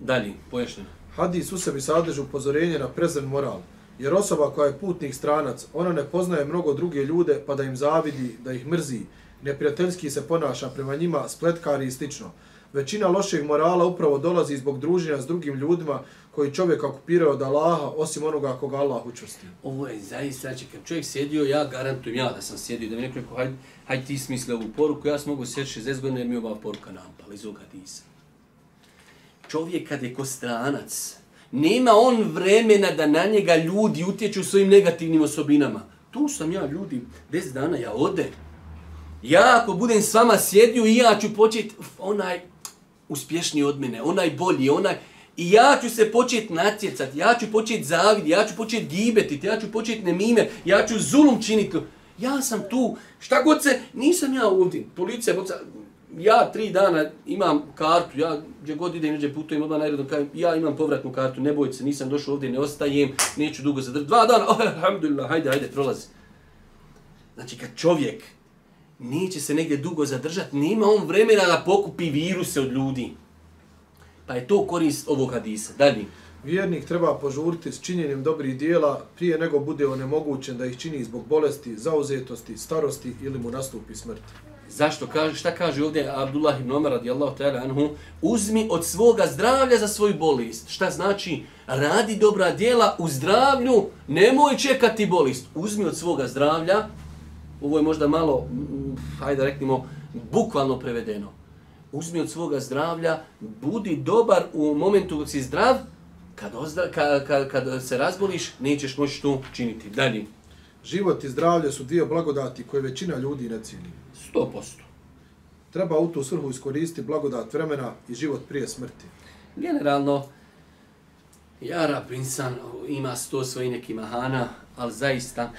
Dalje, pojašnjen. Hadis u sebi sadrži upozorenje na prezren moral, jer osoba koja je putnik stranac, ona ne poznaje mnogo druge ljude pa da im zavidi, da ih mrzi, neprijateljski se ponaša prema njima, spletkari i slično. Većina lošeg morala upravo dolazi zbog druženja s drugim ljudima koji čovjek okupirao od Allaha, osim onoga koga Allah učvrsti. Ovo je zaista, znači kad čovjek sjedio, ja garantujem ja da sam sjedio, da mi neko rekao, hajde, hajde ti smisli ovu poruku, ja sam mogu sjeći 60 godina jer mi ova poruka nampala iz ovoga disa. Čovjek kad je ko stranac, nema on vremena da na njega ljudi utječu svojim negativnim osobinama. Tu sam ja, ljudi, 10 dana ja ode. Ja ako budem s vama sjedio i ja ću početi, onaj, uspješniji od mene, onaj bolji, onaj... I ja ću se početi natjecati, ja ću početi zaviditi, ja ću početi gibetiti, ja ću početi nemime, ja ću zulum činiti. Ja sam tu, šta god se, nisam ja ovdje, policija, boca, ja tri dana imam kartu, ja gdje god idem, gdje putujem, odmah najredno kažem, ja imam povratnu kartu, ne bojte se, nisam došao ovdje, ne ostajem, neću dugo zadržati. Dva dana, oh, alhamdulillah, hajde, hajde, prolazi. Znači, kad čovjek neće se negdje dugo zadržati, nema on vremena da pokupi viruse od ljudi. Pa je to korist ovog hadisa. Dalje. Vjernik treba požuriti s činjenjem dobrih dijela prije nego bude onemogućen da ih čini zbog bolesti, zauzetosti, starosti ili mu nastupi smrt. Zašto kaže, šta kaže ovdje Abdullah ibn Omar radijallahu ta'ala anhu? Uzmi od svoga zdravlja za svoju bolest. Šta znači? Radi dobra dijela u zdravlju, nemoj čekati bolest. Uzmi od svoga zdravlja ovo je možda malo, hajde reknimo, bukvalno prevedeno. Uzmi od svoga zdravlja, budi dobar u momentu dok si zdrav, kad, ozdra, kad, kad, kad se razboliš, nećeš moći to činiti. Dalje. Život i zdravlje su dvije blagodati koje većina ljudi ne cijeli. 100%. Treba u tu svrhu iskoristiti blagodat vremena i život prije smrti. Generalno, Jara Prinsan ima sto svojih neki mahana, ali zaista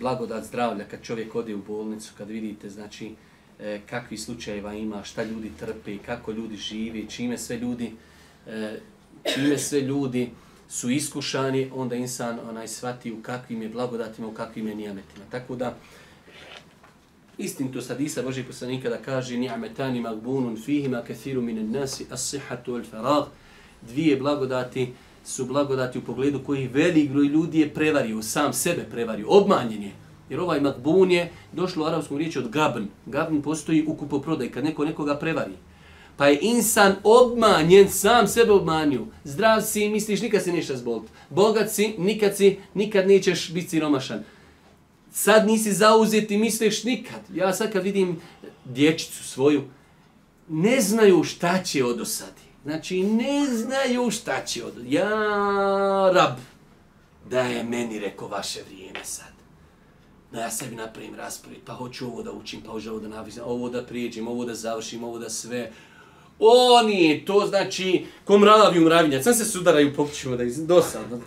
blagodat zdravlja kad čovjek ode u bolnicu, kad vidite znači e, kakvi slučajeva ima, šta ljudi trpe, kako ljudi žive, čime sve ljudi e, čime sve ljudi su iskušani, onda insan onaj svati u kakvim je blagodatima, u kakvim je nijametima. Tako da, istin to sad Isa Boži poslanika da kaže nijametani magbunun fihima kathiru minen nasi as-sihatu al-farag dvije blagodati su blagodati u pogledu koji velik broj ljudi je prevario, sam sebe prevario, obmanjen je. Jer ovaj makbun je došlo u arapskom riječi od gabn. Gabn postoji u kupoprodaj, kad neko nekoga prevari. Pa je insan obmanjen, sam sebe obmanio. Zdrav si, misliš, nikad se ništa zbolt. Bogat si, nikad si, nikad nećeš biti siromašan. Sad nisi zauzet i misliš nikad. Ja sad kad vidim dječicu svoju, ne znaju šta će od osadi. Znači, ne znaju šta će od... Ja, rab, da je meni rekao vaše vrijeme sad. Da ja sebi napravim raspored, pa hoću ovo da učim, pa hoću ovo da navizam, ovo da prijeđem, ovo da završim, ovo da sve... Oni, to znači, ko mravi u mravinjac, sam se sudaraju pokćemo da iz dosadno.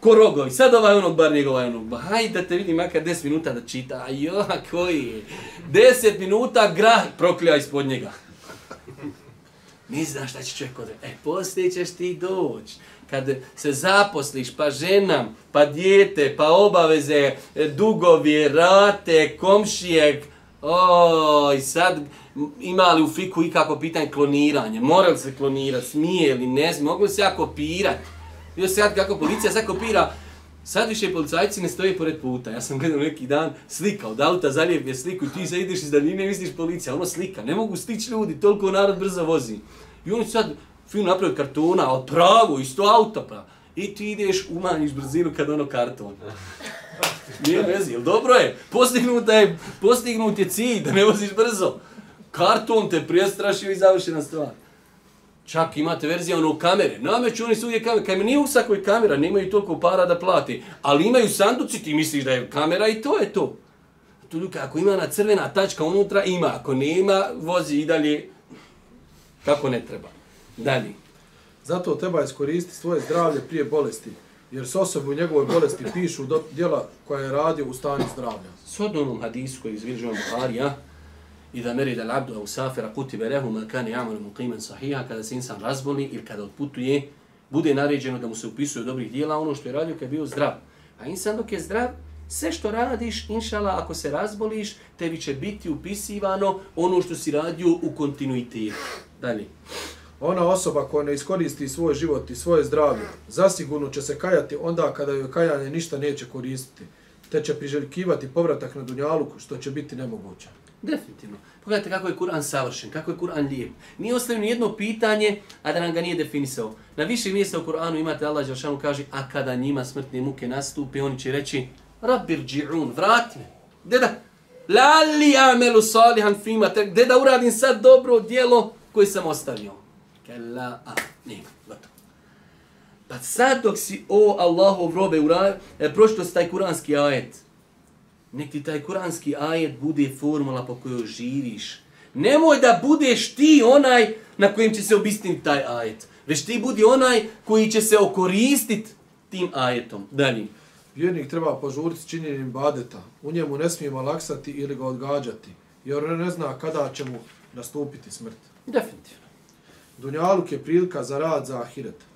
Ko rogovi, sad ovaj onog, bar njegov ovaj onog. bar. hajde da te vidim makar 10 minuta da čita. A jo, koji je? 10 minuta grah proklja ispod njega. Ne znaš šta će čovjek odreći. E, poslije ćeš ti doći. Kad se zaposliš, pa ženam, pa dijete, pa obaveze, e, dugovi, rate, komšijek, oj, sad ima li u fiku i kako pitanje kloniranje? Mora li se klonirati? Smije li? Ne smije? Mogu li se ja kopirati? Još sad kako policija sad kopira, Sad više policajci ne stoje pored puta. Ja sam gledao neki dan slika od auta, zalijep je sliku i ti sad ideš iz daljine i misliš policija. Ono slika, ne mogu stići ljudi, toliko narod brzo vozi. I oni sad film napravio kartona, od pravo, isto auto pa. I ti ideš, umanjiš brzinu kad ono karton. Nije vezi, jel dobro je? Postignut je, postignut je cilj da ne voziš brzo. Karton te prestrašio i završena stvar. Čak imate verzija ono kamere. Nameću oni svugdje kamere. Kaj nije u svakoj kamera, nemaju toliko para da plati. Ali imaju sanduci, ti misliš da je kamera i to je to. Tu ljuka, ako ima na crvena tačka unutra, ima. Ako nema, vozi i dalje kako ne treba. Dalje. Zato treba iskoristiti svoje zdravlje prije bolesti. Jer s osobu u njegovoj bolesti pišu do, djela koja je radio u stanju zdravlja. S odnom hadisu koji izvilžujem Buharija, i da meri da l'abdu au safira kutibe lehu man kane jamalu muqiman sahiha, kada se insan razboli ili kada odputuje, bude naređeno da mu se upisuje dobrih dijela ono što je radio kad je bio zdrav. A insan dok je zdrav, sve što radiš, inšala, ako se razboliš, tebi će biti upisivano ono što si radio u kontinuitetu. Dalje. Ona osoba koja ne iskoristi svoj život i svoje zdravlje, zasigurno će se kajati onda kada joj kajanje ništa neće koristiti, te će priželjkivati povratak na Dunjalu, što će biti nemoguće. Definitivno. Pogledajte kako je Kur'an savršen, kako je Kur'an lijep. Nije ostavio ni jedno pitanje, a da nam ga nije definisao. Na više mjesta u Kur'anu imate Allah Đelšanu kaže, a kada njima smrtne muke nastupe, oni će reći, Rabbir dži'un, vrati me. Deda, lali amelu salihan fima, deda uradim sad dobro djelo koje sam ostavio. Kella, a, nema, gotovo. Pa sad dok si o Allahov robe uradio, e, prošto si taj kuranski ajet, nek ti taj kuranski ajet bude formula po kojoj živiš. Nemoj da budeš ti onaj na kojem će se obistiniti taj ajet. Već ti budi onaj koji će se okoristiti tim ajetom. Dalje. Vjernik treba požuriti činjenjem badeta. U njemu ne smije malaksati ili ga odgađati. Jer ne zna kada će mu nastupiti smrt. Definitivno. Dunjaluk je prilika za rad za ahiret.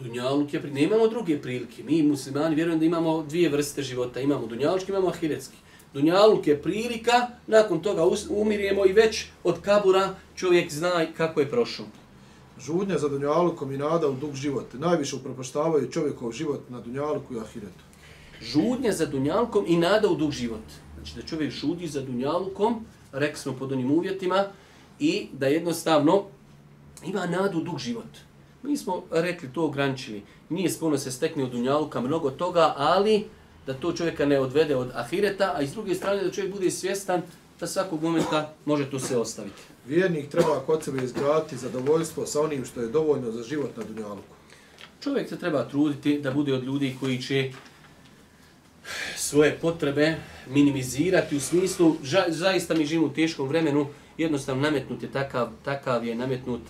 Dunjaluk je prilika. Nemamo druge prilike. Mi muslimani vjerujem da imamo dvije vrste života. Imamo dunjalučki, imamo ahiretski. Dunjaluk je prilika, nakon toga umirjemo i već od kabura čovjek zna kako je prošao. Žudnja za dunjalukom i nada u dug život. Najviše upropaštavaju čovjekov život na dunjaluku i ahiretu. Žudnja za dunjalukom i nada u dug život. Znači da čovjek žudi za dunjalukom, rekli smo pod onim uvjetima, i da jednostavno ima nadu u dug život. Mi smo rekli to ograničili. Nije spuno se stekne od dunjaluka mnogo toga, ali da to čovjeka ne odvede od ahireta, a iz druge strane da čovjek bude svjestan da svakog momenta može to se ostaviti. Vjernik treba kod sebe izgraditi zadovoljstvo sa onim što je dovoljno za život na dunjaluku. Čovjek se treba truditi da bude od ljudi koji će svoje potrebe minimizirati u smislu, ža, zaista mi živimo u teškom vremenu, jednostavno nametnut je takav, takav je nametnut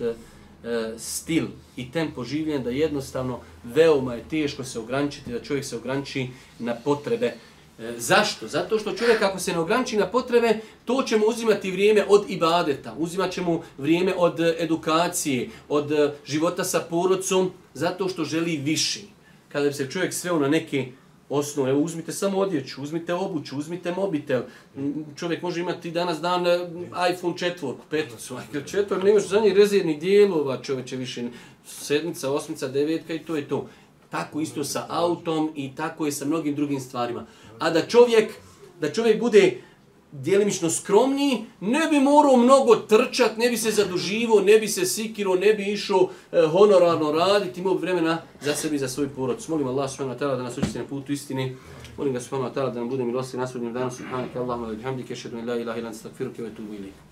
e, stil i tempo življenja da jednostavno veoma je teško se ograničiti, da čovjek se ograniči na potrebe. E, zašto? Zato što čovjek ako se ne ograniči na potrebe, to će mu uzimati vrijeme od ibadeta, uzimat će mu vrijeme od edukacije, od e, života sa porodcom, zato što želi viši. Kada bi se čovjek sveo na neke osnov. Evo, uzmite samo odjeću, uzmite obuću, uzmite mobitel. Čovjek može imati danas dan e, iPhone četvorku, peticu. A četvor nemaš za njih rezervnih dijelova, čovječe više. Sedmica, osmica, devetka i to je to. Tako isto sa autom i tako je sa mnogim drugim stvarima. A da čovjek, da čovjek bude djelimično skromniji, ne bi morao mnogo trčat, ne bi se zaduživo, ne bi se sikiro, ne bi išao e, honorarno raditi, imao bi vremena za sebi i za svoj porod. Molim Allah subhanahu wa ta'ala da nas učiti na putu istini. Molim ga subhanahu wa ta'ala da nam bude milosti na sudnjem danu. Subhanahu wa ta'ala, bihamdika ashhadu an la ilaha illa anta astaghfiruka wa atubu.